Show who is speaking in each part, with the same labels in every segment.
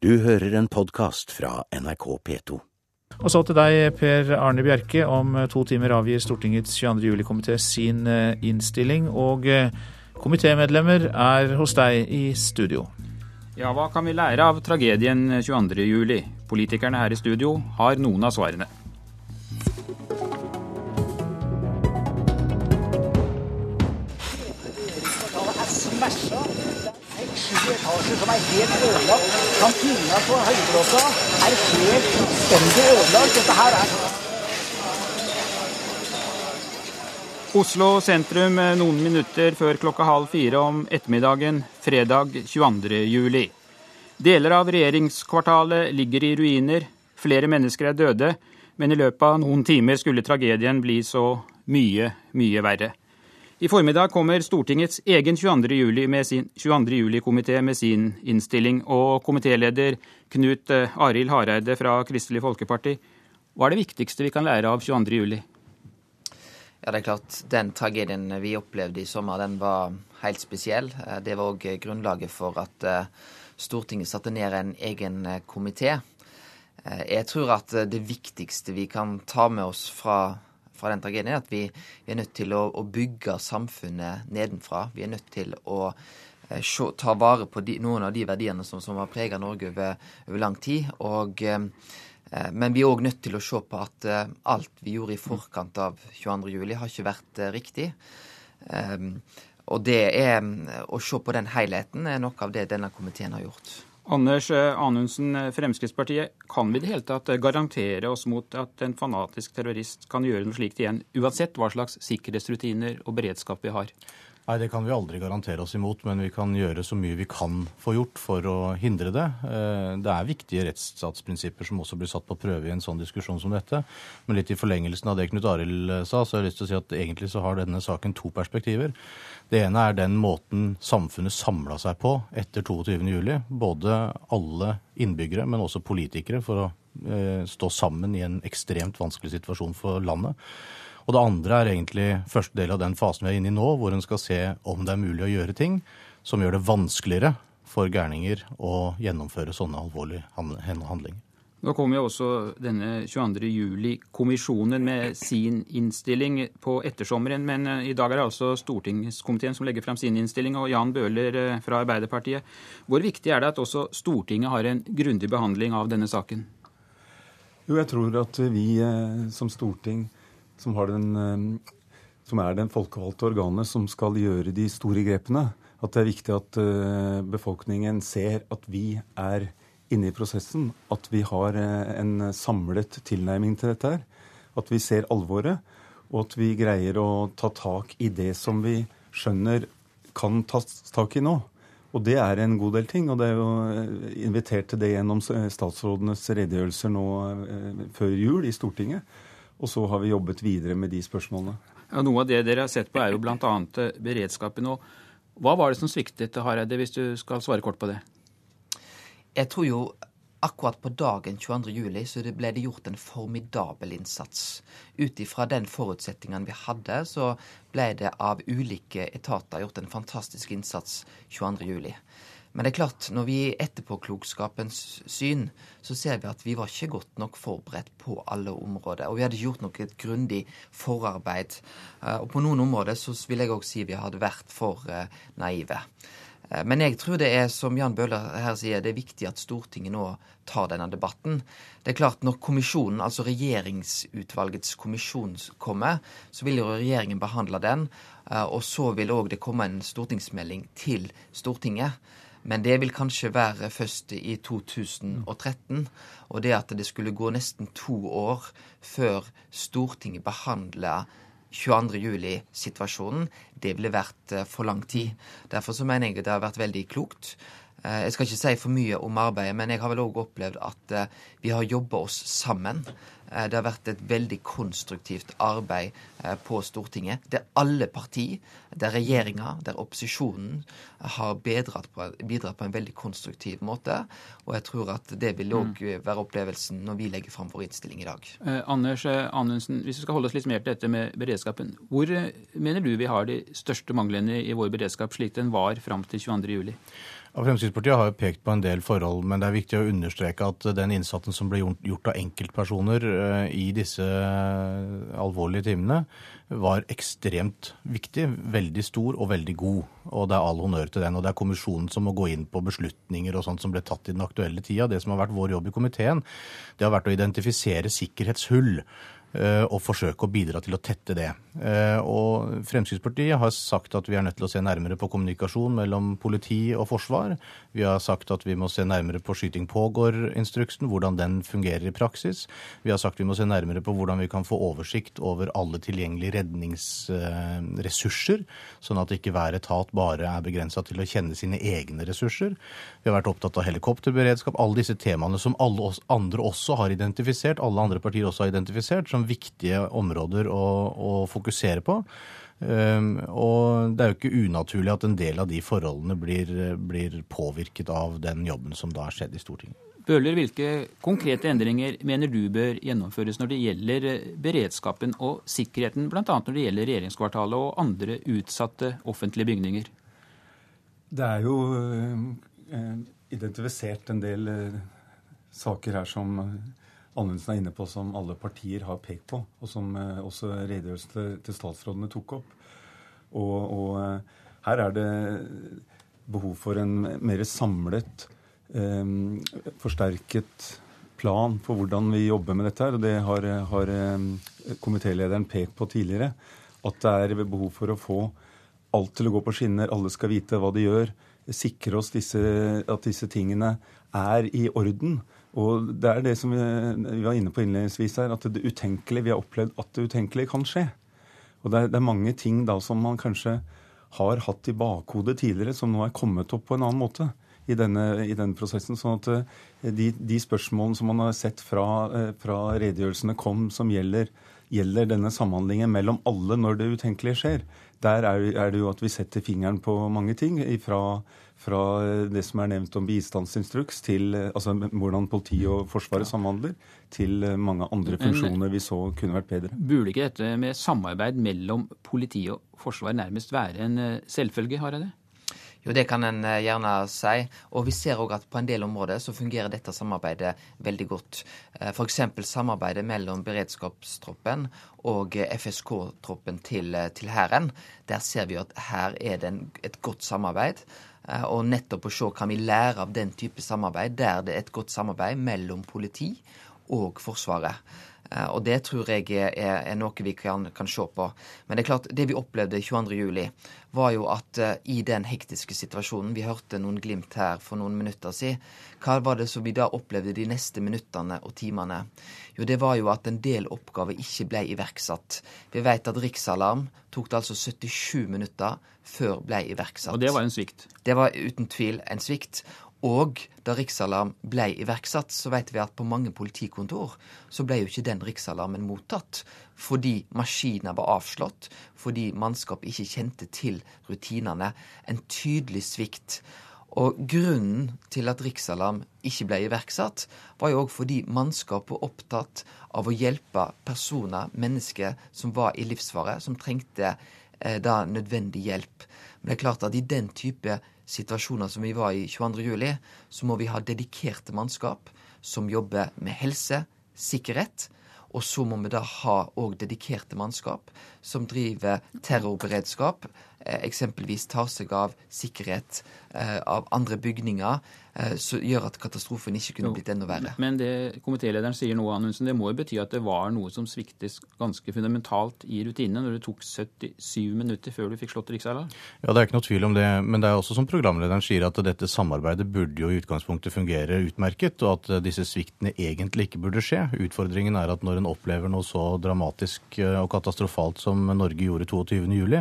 Speaker 1: Du hører en podkast fra NRK P2.
Speaker 2: Og så til deg, Per Arne Bjerke. Om to timer avgir Stortingets 22. juli-komité sin eh, innstilling. Og eh, komitémedlemmer er hos deg i studio.
Speaker 3: Ja, hva kan vi lære av tragedien 22. juli? Politikerne her i studio har noen av svarene.
Speaker 4: Etasjer som er helt ødelagt. Kantina på Høybråta er helt fullstendig ødelagt. Dette her er
Speaker 3: Oslo sentrum eh, noen minutter før klokka halv fire om ettermiddagen fredag 22. juli. Deler av regjeringskvartalet ligger i ruiner, flere mennesker er døde, men i løpet av noen timer skulle tragedien bli så mye, mye verre. I formiddag kommer Stortingets egen 22. juli med sin 22. juli-komité med sin innstilling. Og komitéleder Knut eh, Arild Hareide fra Kristelig Folkeparti, hva er det viktigste vi kan lære av 22. juli?
Speaker 5: Ja, det er klart. Den tragedien vi opplevde i sommer, den var helt spesiell. Eh, det var òg grunnlaget for at eh, Stortinget satte ned en egen komité. Jeg tror at det viktigste vi kan ta med oss fra fra den tragedien, er at vi, vi er nødt til å, å, bygge samfunnet nedenfra. Vi er nødt til å eh, se, ta vare på de, noen av de verdiene som, som har preget Norge over, over, lang tid. Og, eh, men vi er òg nødt til å se på at eh, alt vi gjorde i forkant av 22.07, har ikke vært eh, riktig. Og det er å se på den helheten er noe av det denne komiteen har gjort.
Speaker 3: Anders eh, Anundsen, eh, Fremskrittspartiet. Kan vi i det hele tatt eh, garantere oss mot at en fanatisk terrorist kan gjøre noe slikt igjen, uansett hva slags sikkerhetsrutiner og beredskap vi har?
Speaker 6: Nei, Det kan vi aldri garantere oss imot, men vi kan gjøre så mye vi kan få gjort for å hindre det. Det er viktige rettsstatsprinsipper som også blir satt på prøve i en sånn diskusjon som dette. Men litt i forlengelsen av det Knut Arild sa, så har jeg lyst til å si at egentlig så har denne saken to perspektiver. Det ene er den måten samfunnet samla seg på etter 22.07. Både alle innbyggere, men også politikere, for å eh, stå sammen i en ekstremt vanskelig situasjon for landet. Og det andre er egentlig første del av den fasen vi er inne i nå, hvor en skal se om det er mulig å gjøre ting som gjør det vanskeligere for gærninger å gjennomføre sånne alvorlige handlinger.
Speaker 3: Nå kommer jo også denne 22. juli-kommisjonen med sin innstilling på ettersommeren. Men eh, i dag er det altså stortingskomiteen som legger fram sin innstilling, og Jan Bøhler eh, fra Arbeiderpartiet. Hvor viktig er det at også Stortinget har en grundig behandling av denne saken?
Speaker 7: Jo, jeg tror at vi eh, som storting, som, den, som er den folkevalgte organet som skal gjøre de store grepene, at det er viktig at befolkningen ser at vi er inne i prosessen at vi har eh, en samlet tilnærming til dette her. At vi ser alvoret, og at vi greier å ta tak i det som vi skjønner kan tas tak i nå. Og det er en god del ting. Og det er jo eh, invitert til det gjennom statsrådenes redegjørelser nå eh, før jul i Stortinget. Og så har vi jobbet videre med de spørsmålene.
Speaker 3: Ja, Noe av det dere har sett på, er jo bl.a. beredskapen. Og hva var det som sviktet, Hareide, hvis du skal svare kort på det?
Speaker 5: Jeg tror jo akkurat på dagen 22. juli så det ble det gjort en formidabel innsats. Ut ifra den forutsetningen vi hadde, så ble det av ulike etater gjort en fantastisk innsats 22. juli. Men det er klart, når vi er etterpåklokskapens syn, så ser vi at vi var ikke godt nok forberedt på alle områder. Og vi hadde gjort noe grundig forarbeid. Eh, og på noen områder så vil jeg òg si vi hadde vært for eh, naive. Eh, men jeg tror det er, som Jan Bøhler her sier, det er viktig at Stortinget nå tar denne debatten. Det er klart, når kommisjonen, altså regjeringsutvalgets kommisjon kommer, så vil jo regjeringen behandle den. Eh, og så vil òg det komme en stortingsmelding til Stortinget. Men det vil kanskje være først i 2013. Og det at det skulle gå nesten to år før Stortinget behandler 22.07-situasjonen, det ville vært eh, for lang tid. Derfor så mener jeg det har vært veldig klokt. Eh, jeg skal ikke si for mye om arbeidet, men jeg har vel òg opplevd at eh, vi har jobba oss sammen. Eh, det har vært et veldig konstruktivt arbeid eh, på Stortinget, der alle partier, der regjeringa, der opposisjonen har bidratt på, bidratt på, en veldig konstruktiv måte. Og jeg tror at det vil òg mm. være opplevelsen når vi legger fram vår innstilling i dag.
Speaker 3: Eh, Anders Anundsen, hvis vi skal holde oss litt mer til dette med beredskapen. Hvor mener du vi har de største manglene i vår beredskap, slik den var fram til 22.07?
Speaker 6: Og Fremskrittspartiet har jo pekt på en del forhold, men det er viktig å understreke at den innsatsen som ble gjort av enkeltpersoner eh, i disse eh, alvorlige timene, var ekstremt viktig, veldig stor og veldig god. Og det er all honnør til den. Og det er kommisjonen som må gå inn på beslutninger og sånt som ble tatt i den aktuelle tida. Det som har vært vår jobb i komiteen, det har vært å identifisere sikkerhetshull og forsøke å bidra til å tette det. Eh, og Fremskrittspartiet har sagt at vi er nødt til å se nærmere på kommunikasjon mellom politi og forsvar. Vi har sagt at vi må se nærmere på skyting pågår-instruksen, hvordan den fungerer i praksis. Vi har sagt vi må se nærmere på hvordan vi kan få oversikt over alle tilgjengelige redningsressurser, sånn at ikke hver etat bare er begrensa til å kjenne sine egne ressurser. Vi har vært opptatt av helikopterberedskap, alle disse temaene som alle andre også har identifisert, alle andre partier også har identifisert, som viktige områder å, å fokusere på. Um, og det er jo ikke unaturlig at en del av de forholdene blir, blir påvirket av den jobben som da har skjedd i Stortinget.
Speaker 3: Bøhler, hvilke konkrete endringer mener du bør gjennomføres når det gjelder beredskapen og sikkerheten, bl.a. når det gjelder regjeringskvartalet og andre utsatte offentlige bygninger?
Speaker 7: Det er jo eh, identifisert en del eh, saker her som Anundsen er inne på, som alle partier har pekt på, og som eh, også redegjørelsen til, statsrådene tok opp. Og, og, eh, her er det behov for en mer samlet, eh, forsterket plan for hvordan vi jobber med dette. her, og Det har, har komitélederen pekt på tidligere. At det er behov for å få alt til å gå på skinner. Alle skal vite hva de gjør. Sikre oss disse, at disse tingene er i orden. Og det er det som vi, var inne på innledningsvis her, at det utenkelige, vi har opplevd at det utenkelige kan skje. Og det er, det er, mange ting da som man kanskje har hatt i bakhodet tidligere, som nå er kommet opp på en annen måte i denne, i denne prosessen. sånn at eh, de, de, spørsmålene som man har sett fra, eh, fra redegjørelsene kom, som gjelder, gjelder, denne samhandlingen mellom alle når det utenkelige skjer, der er, er det jo at vi setter fingeren på mange ting. Fra, fra det som er nevnt om bistandsinstruks, til altså, hvordan politi og Forsvaret samhandler, til mange andre funksjoner vi så kunne vært bedre.
Speaker 3: Burde ikke dette med samarbeid mellom politi og forsvar nærmest være en eh, selvfølge, Hareide?
Speaker 5: Jo, det kan en eh, gjerne si. Og vi ser òg at på en del områder så fungerer dette samarbeidet veldig godt. Eh, F.eks. samarbeidet mellom beredskapstroppen og FSK-troppen til, til Hæren. Der ser vi at her er det en, et godt samarbeid. Eh, og nettopp å se kan vi lære av den type samarbeid, der det er et godt samarbeid mellom politi og Forsvaret. Eh, og det tror jeg er, er noe vi kan, kan, se på. Men det er klart, det vi opplevde 22.07, var jo at uh, i den hektiske situasjonen Vi hørte noen glimt her for noen minutter siden. Hva var det som vi da opplevde de neste minuttene og timene? Jo, det var jo at en del oppgaver ikke ble iverksatt. Vi vet at riksalarm tok det altså 77 minutter før ble iverksatt.
Speaker 3: Og det var en svikt?
Speaker 5: Det var uten tvil en svikt. Og da riksalarm ble iverksatt, så vet vi at på mange politikontor så ble jo ikke den riksalarmen mottatt. Fordi maskiner var avslått, fordi mannskap ikke kjente til rutinene. En tydelig svikt. Og grunnen til at riksalarm ikke ble iverksatt, var jo òg fordi mannskap var opptatt av å hjelpe personer, mennesker, som var i livsfare, som trengte eh, da nødvendig hjelp. Men det er klart at i den type situasjoner som vi var i 22.07, så må vi ha dedikerte mannskap som jobber med helse, sikkerhet. Og så må vi da ha òg dedikerte mannskap som driver terrorberedskap, eksempelvis tar seg av sikkerhet eh, av andre bygninger, Eh, som gjør at katastrofen ikke kunne blitt enda verre.
Speaker 3: Men det komitélederen sier nå, Anundsen, det må jo bety at det var noe som sviktes ganske fundamentalt i rutinene når det tok 77 minutter før du fikk slått riksalarm?
Speaker 6: Ja, det er ikke noe tvil om det. Men det er også som programlederen sier, at dette samarbeidet burde jo i utgangspunktet fungere utmerket, og at disse sviktene egentlig ikke burde skje. Utfordringen er at når en opplever noe så dramatisk eh, og katastrofalt som Norge gjorde 22.07,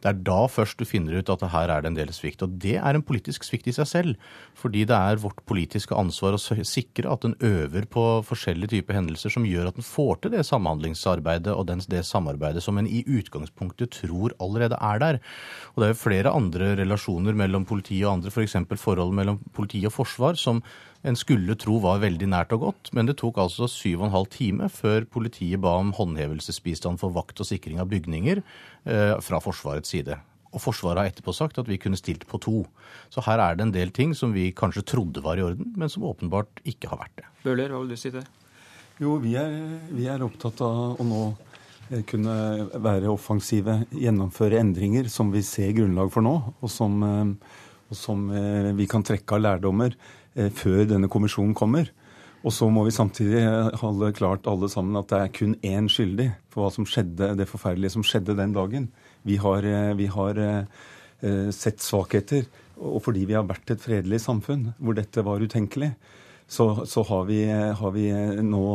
Speaker 6: det er da først du finner ut at her er det en del svikt. Og det er en politisk svikt i seg selv. fordi det er vårt politiske ansvar å sikre at en øver på forskjellige typer hendelser som gjør at en får til det samhandlingsarbeidet og det samarbeidet som en i utgangspunktet tror allerede er der. Og det er jo flere andre relasjoner mellom politi og andre, f.eks. For forholdet mellom politi og forsvar, som en skulle tro var veldig nært og godt, men det tok altså syv og en halv time før politiet ba om håndhevelsesbistand for vakt og sikring av bygninger eh, fra Forsvarets side. Og Forsvaret har etterpå sagt at vi kunne stilt på to. Så her er det en del ting som vi kanskje trodde var i orden, men som åpenbart ikke har vært det.
Speaker 3: Bøhler, hva vil du si til det?
Speaker 7: Jo, vi er, vi er opptatt av å nå eh, kunne være offensive, gjennomføre endringer som vi ser grunnlag for nå, og som, eh, og som eh, vi kan trekke av lærdommer før denne kommisjonen kommer. Og så må vi samtidig holde klart alle sammen at det er kun én skyldig for hva som skjedde, det forferdelige som skjedde den dagen. Vi har, vi har sett svakheter, og fordi vi har vært et fredelig samfunn hvor dette var utenkelig så, så har, vi, har, vi, nå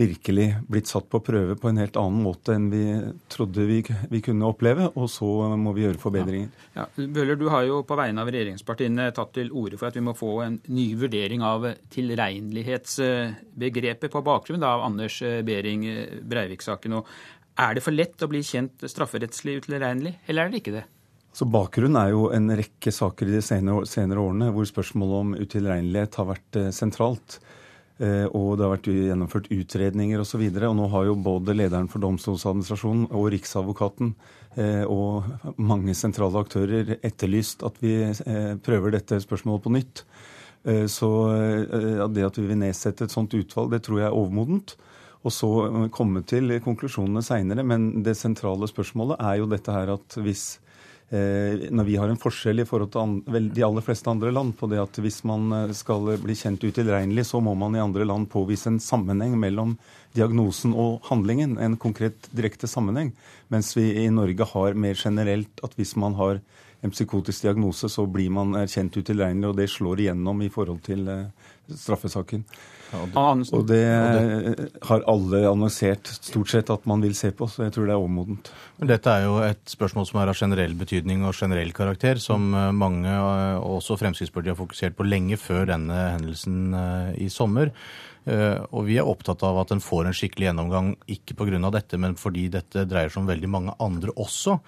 Speaker 7: virkelig blitt satt på prøve på en helt annen måte enn vi trodde vi, vi kunne oppleve, og så må vi gjøre forbedringer.
Speaker 3: Ja. Ja. Bøhler, du har jo på vegne av regjeringspartiene tatt til orde for at vi må få en ny vurdering av tilregnelighetsbegrepet på bakgrunn av Anders Behring Breivik-saken. Er det for lett å bli kjent strafferettslig utilregnelig, eller er det ikke det?
Speaker 7: Så Bakgrunnen er jo en rekke saker i de senere, senere årene hvor spørsmålet om utilregnelighet har vært eh, sentralt. Eh, og det har vært gjennomført utredninger osv. Og, så og nå har jo både lederen for Domstoladministrasjonen og Riksadvokaten eh, og mange sentrale aktører etterlyst at vi eh, prøver dette spørsmålet på nytt. Så det at vi vil nedsette et sånt utvalg, det tror jeg er overmodent. Og så komme til konklusjonene seinere. Men det sentrale spørsmålet er jo dette her at hvis når vi har en forskjell i forhold til de aller fleste andre land på det at hvis man eh, skal bli kjent utilregnelig, så må man i andre land påvise en sammenheng mellom diagnosen og handlingen. En konkret direkte sammenheng. Mens vi i Norge har mer generelt at hvis man har en psykotisk diagnose, så blir man erkjent utilregnelig, og det slår igjennom i forhold til straffesaken. straffesaken. Og det har alle annonsert stort sett at man vil se på, så jeg tror det er overmodent.
Speaker 6: Men dette er jo et spørsmål som er av generell betydning og generell karakter, som eh, mange, eh, også Fremskrittspartiet, har fokusert på lenge før denne hendelsen eh, i sommer. Eh, og vi er opptatt av at en får en skikkelig gjennomgang, ikke pga. dette, men fordi dette dreier seg om veldig mange andre også.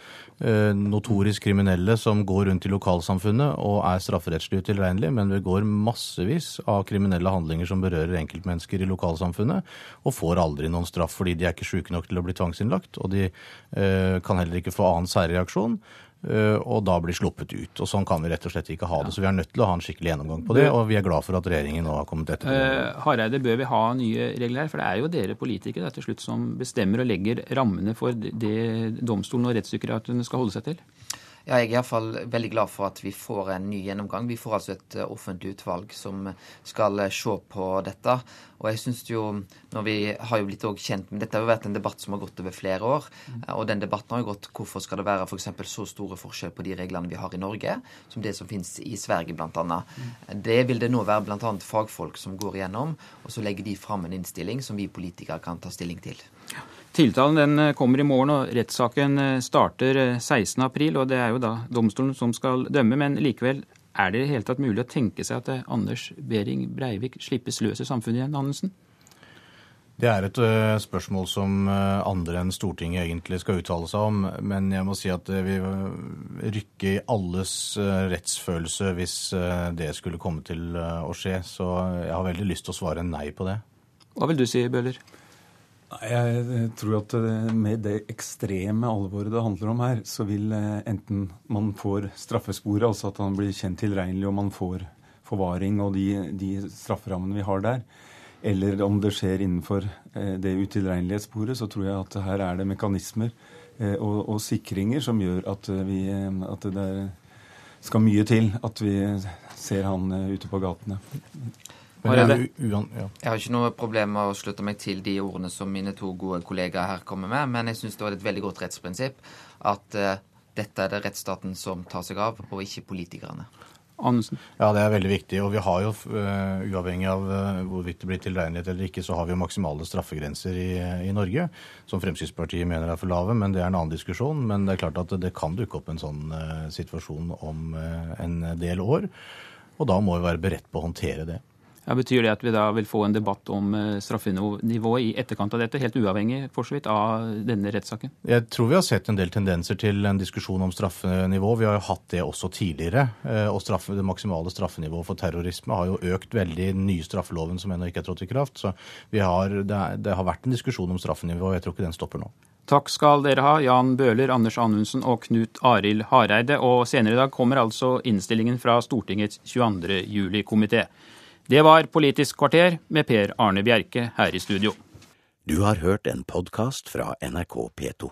Speaker 6: Eh, notorisk kriminelle som går rundt i lokalsamfunnet og er strafferettslig utilregnelige, men det går massevis av kriminelle handlinger som berører enkeltmennesker i lokalsamfunnet, og får aldri noen straff fordi de er ikke sjuke nok til å bli tvangsinnlagt, og de eh, kan heller ikke få annen særreaksjon. Eh, og da blir sluppet ut. Og Sånn kan vi rett og slett ikke ha det. Så vi er nødt til å ha en skikkelig gjennomgang på det, og vi er glad for at regjeringen nå har kommet etter.
Speaker 3: Uh, Hareide, bør vi ha nye regler her? For det er jo dere politikere til slutt som bestemmer og legger rammene for det domstolen og rettspsykiaterne skal holde seg til?
Speaker 5: Ja, jeg er iallfall veldig glad for at vi får en ny gjennomgang. Vi får altså et eh, offentlig utvalg som skal eh, se på dette. Og jeg synes jo, når vi har jo blitt kjent med Dette har jo vært en debatt som har gått over flere år. Mm. Og den debatten har jo gått hvorfor skal det være f.eks. så store forskjell på de reglene vi har i Norge, som det som finnes i Sverige bl.a. Mm. Det vil det nå være bl.a. fagfolk som går igjennom, og så legger de fram en innstilling som vi politikere kan ta stilling til.
Speaker 3: Tiltalen den eh, kommer i morgen, og rettssaken eh, starter 16.4. Eh, og Det er jo da domstolen som skal dømme, men likevel er det i hele tatt mulig å tenke seg at Anders Behring Breivik slippes løs i samfunnet igjen, Andersen?
Speaker 6: Det er et spørsmål som andre enn Stortinget egentlig skal uttale seg om. Men jeg må si at det vil rykke i alles rettsfølelse hvis det skulle komme til å skje. Så jeg har veldig lyst til å svare nei på det.
Speaker 3: Hva vil du si, Bøhler?
Speaker 7: Jeg tror at med det ekstreme alvoret det handler om her, så vil eh, enten man får straffesporet, altså at han blir kjent tilregnelig og man får forvaring og de, de strafferammene vi har der, eller om det skjer innenfor eh, det utilregnelighetssporet, så tror jeg at her er det mekanismer eh, og, og sikringer som gjør at, vi, at det skal mye til at vi ser han ute på gatene.
Speaker 5: Jeg, jeg har ikke noe problem med å slutte meg til de ordene som mine to gode kollegaer her kommer med, men jeg syns det var et veldig godt rettsprinsipp at uh, dette er det rettsstaten som tar seg av, og ikke politikerne.
Speaker 3: Andersen.
Speaker 6: Ja, det er veldig viktig. Og vi har jo, uh, uavhengig av uh, hvorvidt det blir tilregnelighet eller ikke, så har vi jo maksimale straffegrenser i, i, Norge, som Fremskrittspartiet mener er for lave. Men det er en annen diskusjon. Men det er klart at det kan dukke opp en sånn uh, situasjon om en del år. Og da må vi være beredt på å håndtere det.
Speaker 3: Ja, betyr det at vi da vil få en debatt om eh, straffenivået i etterkant av dette, helt uavhengig for så vidt av denne rettssaken?
Speaker 6: Jeg tror vi har sett en del tendenser til en diskusjon om straffenivå. Vi har jo hatt det også tidligere. Eh, og straffe, det maksimale straffenivået for terrorisme har jo økt veldig i den nye straffeloven som ennå ikke er trådt i kraft. Så har, det, det, har vært en diskusjon om straffenivå, og jeg tror ikke den stopper nå.
Speaker 3: Takk skal dere ha, Jan Bøhler, Anders Anundsen og Knut Arild Hareide. Og senere i dag kommer altså innstillingen fra Stortingets 22. juli-komité. Det var Politisk kvarter med Per Arne Bjerke her i studio.
Speaker 1: Du har hørt en podkast fra NRK P2.